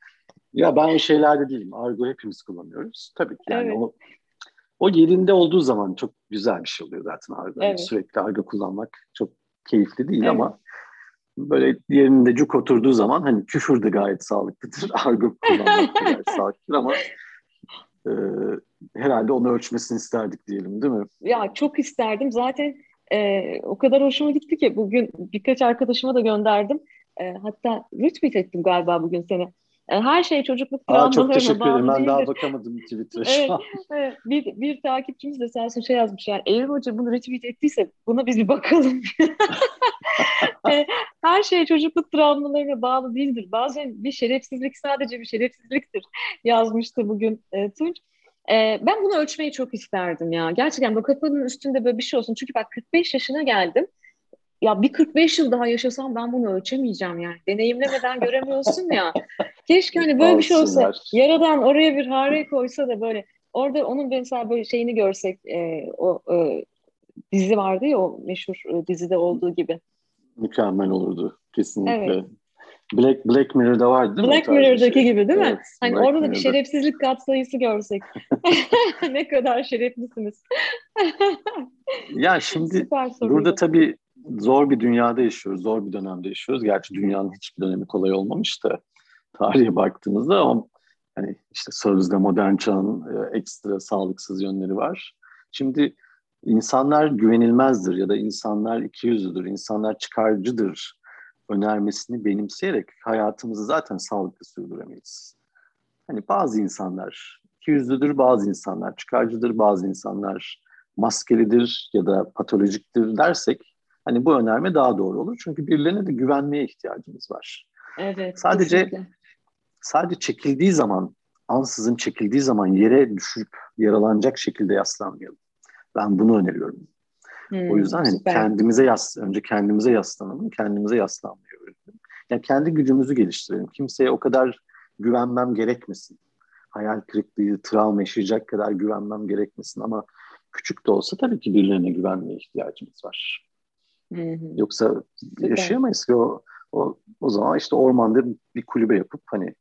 Ya ben o şeylerde değilim. Argo hepimiz kullanıyoruz. Tabii ki yani evet. o o yerinde olduğu zaman çok güzel bir şey oluyor zaten argo. Evet. Sürekli argo kullanmak çok keyifli değil evet. ama böyle yerinde cuk oturduğu zaman hani küfür de gayet sağlıklıdır. Argo kullanmak da gayet sağlıklıdır ama e, herhalde onu ölçmesini isterdik diyelim değil mi? Ya çok isterdim. Zaten e, o kadar hoşuma gitti ki bugün birkaç arkadaşıma da gönderdim. E, hatta retweet ettim galiba bugün seni. E, her şey çocukluk travmalarına bağlı Çok teşekkür ederim. Ben daha bakamadım Twitter'a evet, evet. Bir, bir takipçimiz de Selçuk şey yazmış yani Evrim Hoca bunu retweet ettiyse buna biz bir bakalım. E, her şey çocukluk travmalarına bağlı değildir. Bazen bir şerefsizlik sadece bir şerefsizliktir yazmıştı bugün e, Tunç. E, ben bunu ölçmeyi çok isterdim ya. Gerçekten bu kafanın üstünde böyle bir şey olsun. Çünkü bak 45 yaşına geldim ya bir 45 yıl daha yaşasam ben bunu ölçemeyeceğim yani. Deneyimlemeden göremiyorsun ya. Keşke hani böyle bir şey olsa. Yaradan oraya bir hare koysa da böyle orada onun mesela böyle şeyini görsek e, o e, dizi vardı ya o meşhur e, dizide olduğu gibi. Mükemmel olurdu kesinlikle. Evet. Black Black Mirror'da vardı değil Black mi? Black Mirror'daki şey. gibi değil mi? Evet, hani Black orada da bir şerefsizlik katsayısı görsek. ne kadar şereflisiniz. ya şimdi burada tabii zor bir dünyada yaşıyoruz, zor bir dönemde yaşıyoruz. Gerçi dünyanın hiçbir dönemi kolay olmamış da tarihe baktığımızda ama hani işte sözde modern çağın e, ekstra sağlıksız yönleri var. Şimdi insanlar güvenilmezdir ya da insanlar ikiyüzlüdür, insanlar çıkarcıdır önermesini benimseyerek hayatımızı zaten sağlıklı sürdüremeyiz. Hani bazı insanlar ikiyüzlüdür, bazı insanlar çıkarcıdır, bazı insanlar maskelidir ya da patolojiktir dersek hani bu önerme daha doğru olur. Çünkü birilerine de güvenmeye ihtiyacımız var. Evet. Sadece kesinlikle. sadece çekildiği zaman ansızın çekildiği zaman yere düşüp yaralanacak şekilde yaslanmayalım. Ben bunu öneriyorum. Hmm, o yüzden hani kendimize yas önce kendimize yaslanalım, kendimize yaslanmayı öğrenelim. Yani kendi gücümüzü geliştirelim. Kimseye o kadar güvenmem gerekmesin. Hayal kırıklığı, travma yaşayacak kadar güvenmem gerekmesin ama küçük de olsa tabii ki birilerine güvenmeye ihtiyacımız var. Hı Yoksa Süper. yaşayamayız ki o, o o zaman işte ormanda bir kulübe yapıp hani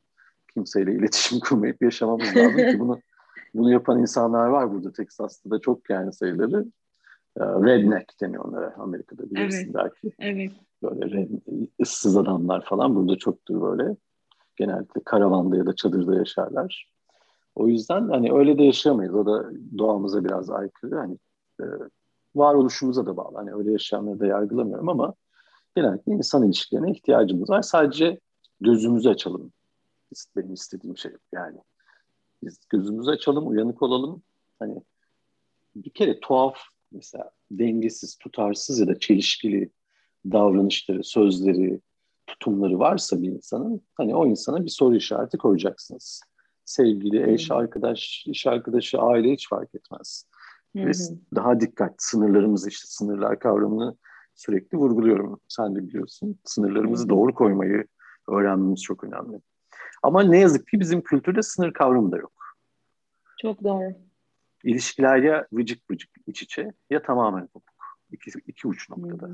kimseyle iletişim kurmayıp yaşamamız lazım ki bunu bunu yapan insanlar var burada Texas'ta da çok yani sayıları. Ee, redneck deniyor onlara Amerika'da bilirsin evet. belki. Evet. Böyle red, ıssız adamlar falan burada çoktur böyle. Genellikle karavanda ya da çadırda yaşarlar. O yüzden hani öyle de yaşayamayız. O da doğamıza biraz aykırı. Hani e, varoluşumuza da bağlı. Hani öyle yaşayanları da yargılamıyorum ama genellikle insan ilişkilerine ihtiyacımız var. Sadece gözümüzü açalım. Benim istediğim şey yani. Biz gözümüzü açalım, uyanık olalım. Hani bir kere tuhaf mesela dengesiz, tutarsız ya da çelişkili davranışları, sözleri, tutumları varsa bir insanın hani o insana bir soru işareti koyacaksınız. Sevgili, eş, arkadaş, iş arkadaşı, aile hiç fark etmez. Hı hı. Ve daha dikkat, sınırlarımızı işte sınırlar kavramını sürekli vurguluyorum. Sen de biliyorsun. Sınırlarımızı doğru koymayı öğrenmemiz çok önemli. Ama ne yazık ki bizim kültürde sınır kavramı da yok. Çok doğru. İlişkiler ya vıcık vıcık iç içe ya tamamen kopuk. İki, iki uç noktada.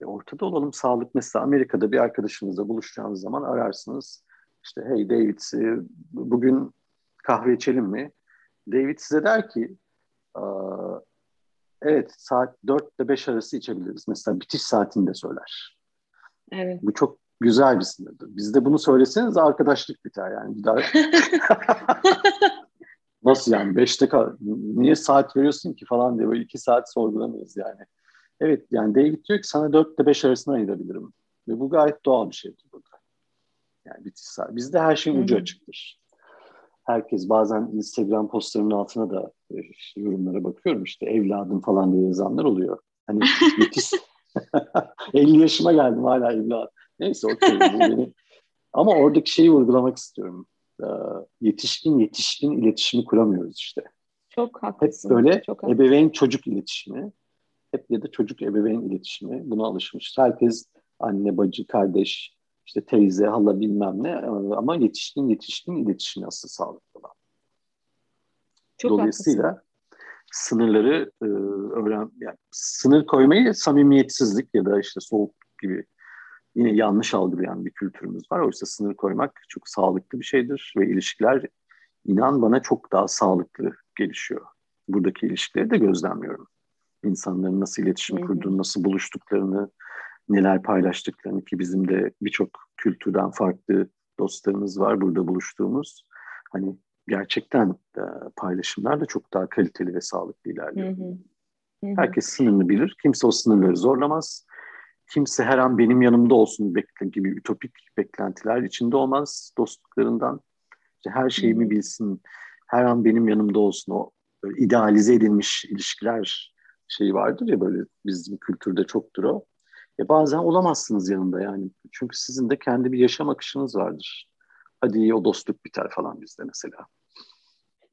E ortada olalım sağlık. Mesela Amerika'da bir arkadaşınızla buluşacağınız zaman ararsınız. İşte hey David bugün kahve içelim mi? David size der ki evet saat 4 ile 5 arası içebiliriz. Mesela bitiş saatini de söyler. Evet. Bu çok güzel bir sınırdır. Bizde bunu söyleseniz arkadaşlık biter yani. Bir daha... Nasıl yani? Beşte kal niye saat veriyorsun ki falan diye böyle iki saat sorgulamayız yani. Evet yani David diyor ki sana dört ile beş arasında ayırabilirim. Ve bu gayet doğal bir şeydir burada. Yani bitiş saat. Bizde her şeyin ucu açıktır. Herkes bazen Instagram postlarının altına da e, işte yorumlara bakıyorum işte evladım falan diye yazanlar oluyor. Hani bitiş 50 yaşıma geldim hala evladım. Neyse okey. Ama oradaki şeyi vurgulamak istiyorum. Ee, yetişkin yetişkin iletişimi kuramıyoruz işte. Çok haklısın. Hep böyle Çok ebeveyn çocuk iletişimi. Hep ya da çocuk ebeveyn iletişimi. Buna alışmış. Herkes anne, bacı, kardeş, işte teyze, hala bilmem ne ama yetişkin yetişkin iletişimi asıl sağlıklı olan. Çok Dolayısıyla haklısın. sınırları e, öğren yani sınır koymayı samimiyetsizlik ya da işte soğuk gibi yine yanlış algılayan bir kültürümüz var. Oysa sınır koymak çok sağlıklı bir şeydir ve ilişkiler inan bana çok daha sağlıklı gelişiyor. Buradaki ilişkileri de gözlemliyorum. İnsanların nasıl iletişim kurduğunu, nasıl buluştuklarını, neler paylaştıklarını ki bizim de birçok kültürden farklı dostlarımız var burada buluştuğumuz. Hani gerçekten e, paylaşımlar da çok daha kaliteli ve sağlıklı ilerliyor. Hı hı. Hı hı. Herkes sınırını bilir. Kimse o sınırları zorlamaz kimse her an benim yanımda olsun bekle gibi ütopik beklentiler içinde olmaz dostluklarından. İşte her şeyimi bilsin, her an benim yanımda olsun o idealize edilmiş ilişkiler şeyi vardır ya böyle bizim kültürde çoktur o. E bazen olamazsınız yanında yani. Çünkü sizin de kendi bir yaşam akışınız vardır. Hadi o dostluk biter falan bizde mesela.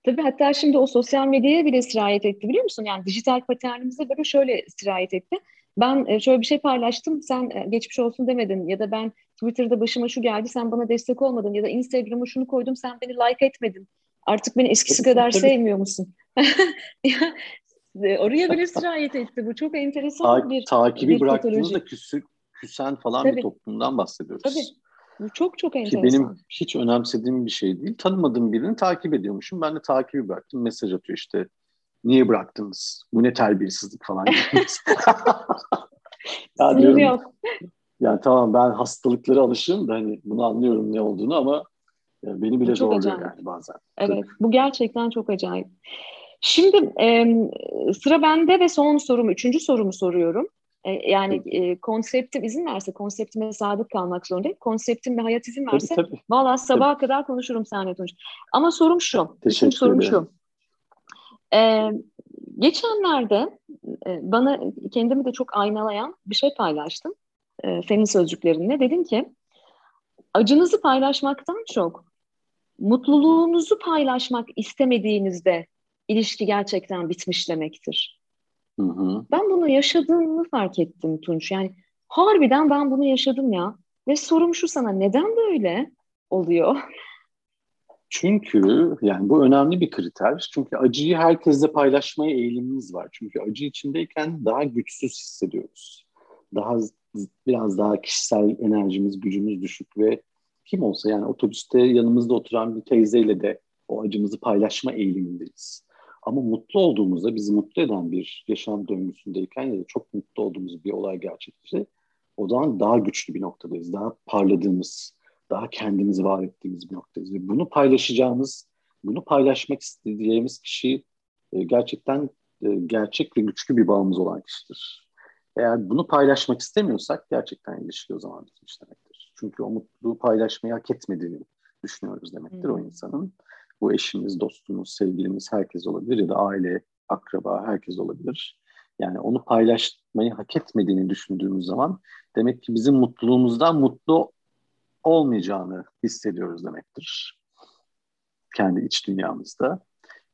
Tabii hatta şimdi o sosyal medyaya bile sirayet etti biliyor musun? Yani dijital paternimize böyle şöyle sirayet etti ben e, şöyle bir şey paylaştım sen e, geçmiş olsun demedin ya da ben Twitter'da başıma şu geldi sen bana destek olmadın ya da Instagram'a şunu koydum sen beni like etmedin. Artık beni eskisi kadar tabii. sevmiyor musun? E, oraya bile sirayet etti. Bu çok enteresan Ta- bir Takibi bir bıraktığınızda küsü, küsen falan tabii. bir toplumdan bahsediyoruz. Tabii. Bu çok çok enteresan. Ki benim hiç önemsediğim bir şey değil. Tanımadığım birini takip ediyormuşum. Ben de takibi bıraktım. Mesaj atıyor işte. Niye bıraktınız? Bu ne terbiyesizlik falan. ya diyorum, yok. Yani tamam ben hastalıklara alışığım da hani bunu anlıyorum ne olduğunu ama yani beni bile zorluyor yani bazen. Evet Tabii. bu gerçekten çok acayip. Şimdi e, sıra bende ve son sorumu, üçüncü sorumu soruyorum. E, yani e, konseptim izin verse konseptime sadık kalmak zorundayım. Konseptim ve hayat izin verse tabii, tabii. valla sabaha tabii. kadar konuşurum seninle Tunç. Ama sorum şu. Teşekkür sorum şu. E, geçenlerde e, bana kendimi de çok aynalayan bir şey paylaştım. E, senin sözcüklerinle. Dedim ki acınızı paylaşmaktan çok mutluluğunuzu paylaşmak istemediğinizde ilişki gerçekten bitmiş demektir. Hı hı. Ben bunu yaşadığımı fark ettim Tunç. Yani harbiden ben bunu yaşadım ya. Ve sorum şu sana neden böyle oluyor? Çünkü yani bu önemli bir kriter. Çünkü acıyı herkesle paylaşmaya eğilimimiz var. Çünkü acı içindeyken daha güçsüz hissediyoruz. Daha biraz daha kişisel enerjimiz, gücümüz düşük ve kim olsa yani otobüste yanımızda oturan bir teyzeyle de o acımızı paylaşma eğilimindeyiz. Ama mutlu olduğumuzda, bizi mutlu eden bir yaşam döngüsündeyken ya da çok mutlu olduğumuz bir olay gerçekleşti. O zaman daha güçlü bir noktadayız. Daha parladığımız, daha kendimizi var ettiğimiz bir noktadayız. Ve bunu paylaşacağımız, bunu paylaşmak istediğimiz kişi e, gerçekten e, gerçek ve güçlü bir bağımız olan kişidir. Eğer bunu paylaşmak istemiyorsak gerçekten ilişki o zaman bitmiş demektir. Çünkü o mutluluğu paylaşmayı hak etmediğini düşünüyoruz demektir hmm. o insanın. Bu eşimiz, dostumuz, sevgilimiz herkes olabilir ya da aile, akraba herkes olabilir. Yani onu paylaşmayı hak etmediğini düşündüğümüz zaman demek ki bizim mutluluğumuzdan mutlu olmayacağını hissediyoruz demektir. Kendi iç dünyamızda.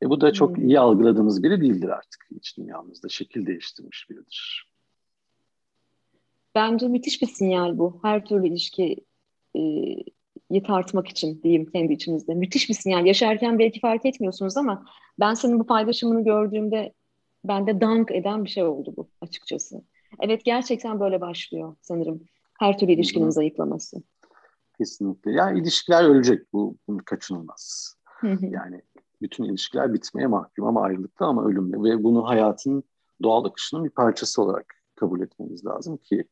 E bu da çok hmm. iyi algıladığımız biri değildir artık iç dünyamızda. Şekil değiştirmiş biridir. Bence müthiş bir sinyal bu. Her türlü ilişki e, tartmak için diyeyim kendi içimizde. Müthiş bir sinyal. Yaşarken belki fark etmiyorsunuz ama ben senin bu paylaşımını gördüğümde bende dank eden bir şey oldu bu açıkçası. Evet gerçekten böyle başlıyor sanırım. Her türlü ilişkinin Hı-hı. zayıflaması. Kesinlikle. Yani ilişkiler ölecek. Bu, bunu kaçınılmaz. yani bütün ilişkiler bitmeye mahkum ama ayrılıkta ama ölümle ve bunu hayatın doğal akışının bir parçası olarak kabul etmemiz lazım ki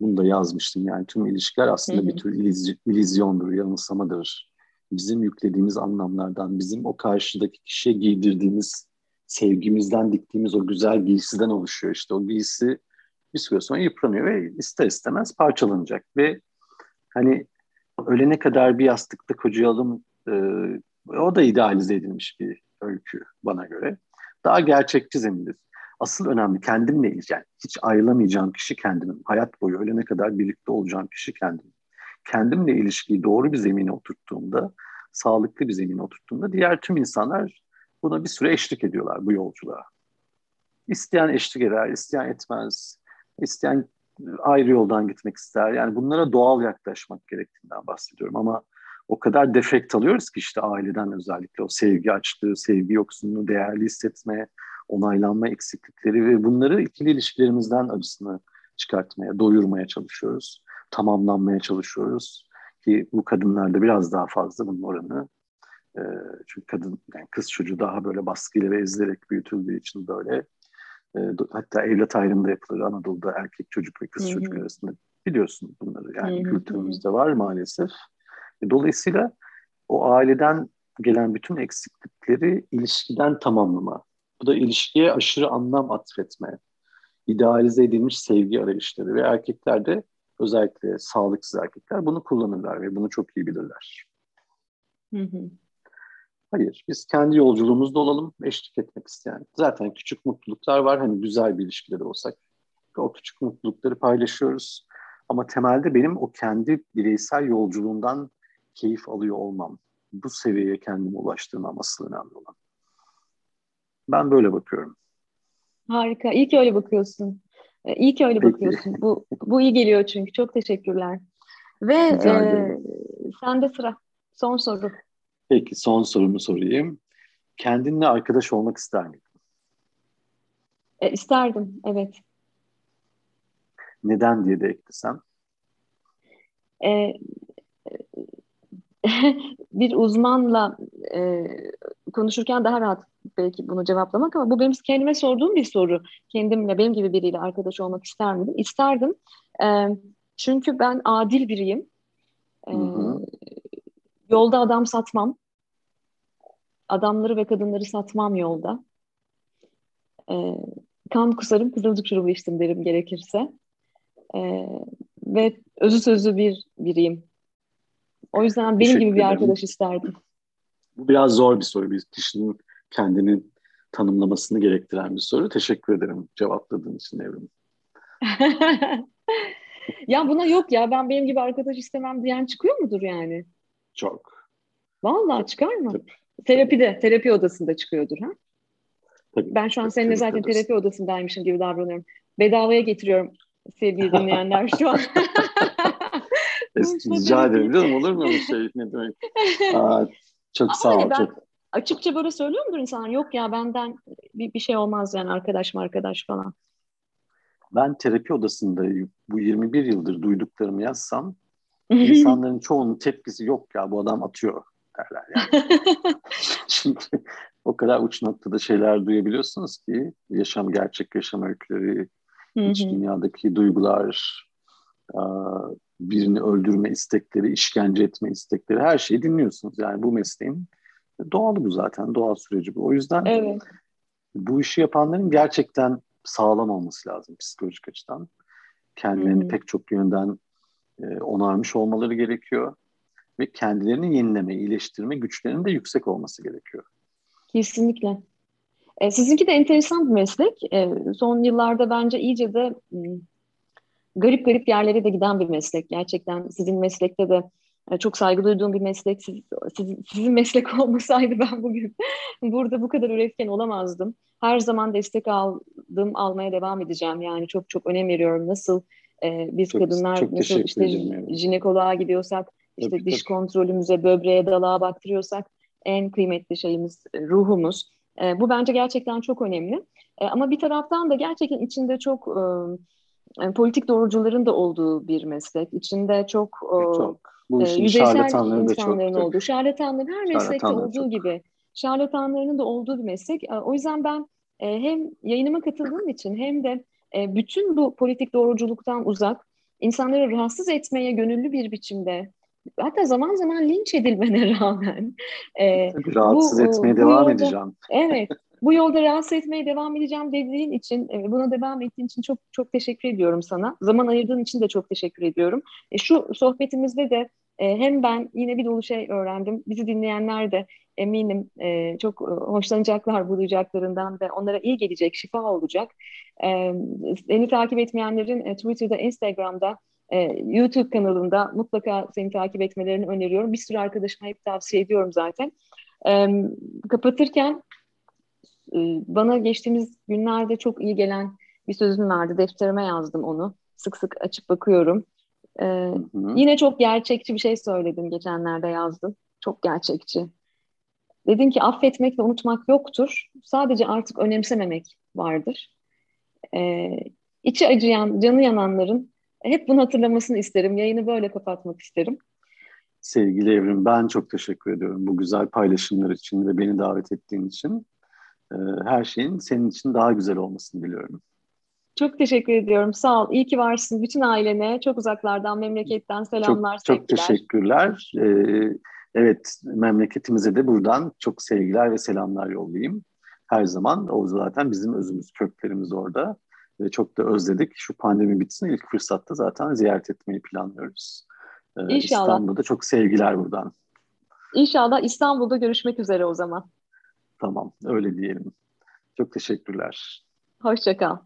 bunu da yazmıştım. Yani tüm ilişkiler aslında hı hı. bir tür iliz, ilizyondur, yanılsamadır. Bizim yüklediğimiz anlamlardan, bizim o karşıdaki kişiye giydirdiğimiz sevgimizden diktiğimiz o güzel giysiden oluşuyor. İşte o giysi bir süre sonra yıpranıyor ve ister istemez parçalanacak. Ve hani ölene kadar bir yastıkta kocayalım e, o da idealize edilmiş bir öykü bana göre. Daha gerçekçi zeminde Asıl önemli kendimle. Yani hiç ayrılamayacağım kişi kendimim. Hayat boyu ölene kadar birlikte olacağım kişi kendim. Kendimle ilişkiyi doğru bir zemine oturttuğumda, sağlıklı bir zemine oturttuğumda diğer tüm insanlar buna bir süre eşlik ediyorlar bu yolculuğa. İsteyen eşlik eder, isteyen etmez, isteyen ayrı yoldan gitmek ister. Yani bunlara doğal yaklaşmak gerektiğinden bahsediyorum ama o kadar defekt alıyoruz ki işte aileden özellikle o sevgi açlığı, sevgi yoksunluğu, değerli hissetme, onaylanma eksiklikleri ve bunları ikili ilişkilerimizden acısını çıkartmaya, doyurmaya çalışıyoruz. Tamamlanmaya çalışıyoruz. Ki bu kadınlarda biraz daha fazla bunun oranı. E, çünkü kadın, yani kız çocuğu daha böyle baskıyla ve ezilerek büyütüldüğü için böyle. E, hatta evlat ayrımı da yapılır Anadolu'da erkek çocuk ve kız Hı-hı. çocuk arasında. Biliyorsun bunları yani Hı-hı. kültürümüzde var maalesef. E, dolayısıyla o aileden gelen bütün eksiklikleri ilişkiden tamamlama bu da ilişkiye aşırı anlam atfetme, idealize edilmiş sevgi arayışları ve erkeklerde özellikle sağlıksız erkekler bunu kullanırlar ve bunu çok iyi bilirler. Hı hı. Hayır, biz kendi yolculuğumuzda olalım, eşlik etmek isteyen. Zaten küçük mutluluklar var, hani güzel bir ilişkide de olsak. O küçük mutlulukları paylaşıyoruz. Ama temelde benim o kendi bireysel yolculuğundan keyif alıyor olmam. Bu seviyeye kendimi ulaştırmam asıl önemli olan. Ben böyle bakıyorum. Harika. İyi ki öyle bakıyorsun. Ee, iyi ki öyle Peki. bakıyorsun. Bu, bu iyi geliyor çünkü. Çok teşekkürler. Ve e, sende sıra. Son soru. Peki son sorumu sorayım. Kendinle arkadaş olmak ister miydin? E, isterdim, evet. Neden diye de eklesem? E, bir uzmanla e, konuşurken daha rahat belki bunu cevaplamak ama bu benim kendime sorduğum bir soru. Kendimle, benim gibi biriyle arkadaş olmak ister miydim? İsterdim. E, çünkü ben adil biriyim. E, Yolda adam satmam. Adamları ve kadınları satmam yolda. E, kan kusarım, kızılcık şurubu içtim derim gerekirse. E, ve özü sözü bir biriyim. O yüzden benim gibi bir arkadaş isterdim. Bu biraz zor bir soru. Bir kişinin kendini tanımlamasını gerektiren bir soru. Teşekkür ederim cevapladığın için Evrim. ya buna yok ya ben benim gibi arkadaş istemem diyen çıkıyor mudur yani? Çok. Vallahi çıkar mı? Tabii. Terapide, terapi odasında çıkıyordur ha? Tabii. Ben şu an seninle zaten odası. terapi odasındaymışım gibi davranıyorum. Bedavaya getiriyorum sevgili dinleyenler şu an. Rica ederim canım olur mu bir şey ne demek. Aa, çok Ama sağ ol. Ben çok... Açıkça böyle söylüyor mudur insanlar? Yok ya benden bir, bir şey olmaz yani arkadaş mı arkadaş falan. Ben terapi odasında bu 21 yıldır duyduklarımı yazsam insanların çoğunun tepkisi yok ya bu adam atıyor derler yani. Şimdi o kadar uç noktada şeyler duyabiliyorsunuz ki yaşam gerçek yaşam öyküleri, iç dünyadaki duygular, birini öldürme istekleri, işkence etme istekleri her şeyi dinliyorsunuz. Yani bu mesleğin doğalı bu zaten, doğal süreci bu. O yüzden evet. bu işi yapanların gerçekten sağlam olması lazım psikolojik açıdan. Kendilerini hmm. pek çok yönden e, onarmış olmaları gerekiyor ve kendilerini yenileme, iyileştirme güçlerinin de yüksek olması gerekiyor. Kesinlikle. E, sizinki de enteresan bir meslek. E, son yıllarda bence iyice de hmm, garip garip yerlere de giden bir meslek. Gerçekten sizin meslekte de e, çok saygı duyduğum bir meslek. Siz, sizin, sizin meslek olmasaydı ben bugün burada bu kadar üretken olamazdım. Her zaman destek aldım, almaya devam edeceğim. Yani çok çok önem veriyorum. Nasıl e, biz çok, kadınlar çok nasıl işte jinekoloğa gidiyorsak, işte tabii, diş tabii. kontrolümüze, böbreğe, dalağa baktırıyorsak en kıymetli şeyimiz e, ruhumuz. E, bu bence gerçekten çok önemli. E, ama bir taraftan da gerçekten içinde çok e, yani politik doğrucuların da olduğu bir meslek. İçinde çok, çok. Bu e, yüzeysel insanların çok, olduğu, şarlatanların her meslekte olduğu çok. gibi şarlatanlarının da olduğu bir meslek. E, o yüzden ben e, hem yayınıma katıldığım için hem de e, bütün bu politik doğruculuktan uzak, insanları rahatsız etmeye gönüllü bir biçimde hatta zaman zaman linç edilmene rağmen e, Tabii rahatsız bu, etmeye bu devam yolda, edeceğim. Evet. Bu yolda rahatsız etmeye devam edeceğim dediğin için, e, buna devam ettiğin için çok çok teşekkür ediyorum sana. Zaman ayırdığın için de çok teşekkür ediyorum. E, şu sohbetimizde de e, hem ben yine bir dolu şey öğrendim. Bizi dinleyenler de eminim çok hoşlanacaklar bu duyacaklarından ve onlara iyi gelecek, şifa olacak. Seni takip etmeyenlerin Twitter'da, Instagram'da, YouTube kanalında mutlaka seni takip etmelerini öneriyorum. Bir sürü arkadaşıma hep tavsiye ediyorum zaten. Kapatırken bana geçtiğimiz günlerde çok iyi gelen bir sözüm vardı. Defterime yazdım onu. Sık sık açıp bakıyorum. Ee, yine çok gerçekçi bir şey söyledim geçenlerde yazdım. Çok gerçekçi. Dedin ki affetmek ve unutmak yoktur. Sadece artık önemsememek vardır. Ee, içi acıyan, canı yananların hep bunu hatırlamasını isterim. Yayını böyle kapatmak isterim. Sevgili Evrim ben çok teşekkür ediyorum bu güzel paylaşımlar için ve beni davet ettiğin için. Ee, her şeyin senin için daha güzel olmasını diliyorum. Çok teşekkür ediyorum. Sağ ol. İyi ki varsın. Bütün ailene çok uzaklardan, memleketten selamlar, çok, sevgiler. Çok teşekkürler. Ee, evet, memleketimize de buradan çok sevgiler ve selamlar yollayayım. Her zaman o zaten bizim özümüz, köklerimiz orada. Ve çok da özledik. Şu pandemi bitsin ilk fırsatta zaten ziyaret etmeyi planlıyoruz. Ee, İnşallah. İstanbul'da çok sevgiler buradan. İnşallah İstanbul'da görüşmek üzere o zaman. Tamam, öyle diyelim. Çok teşekkürler. Hoşçakal.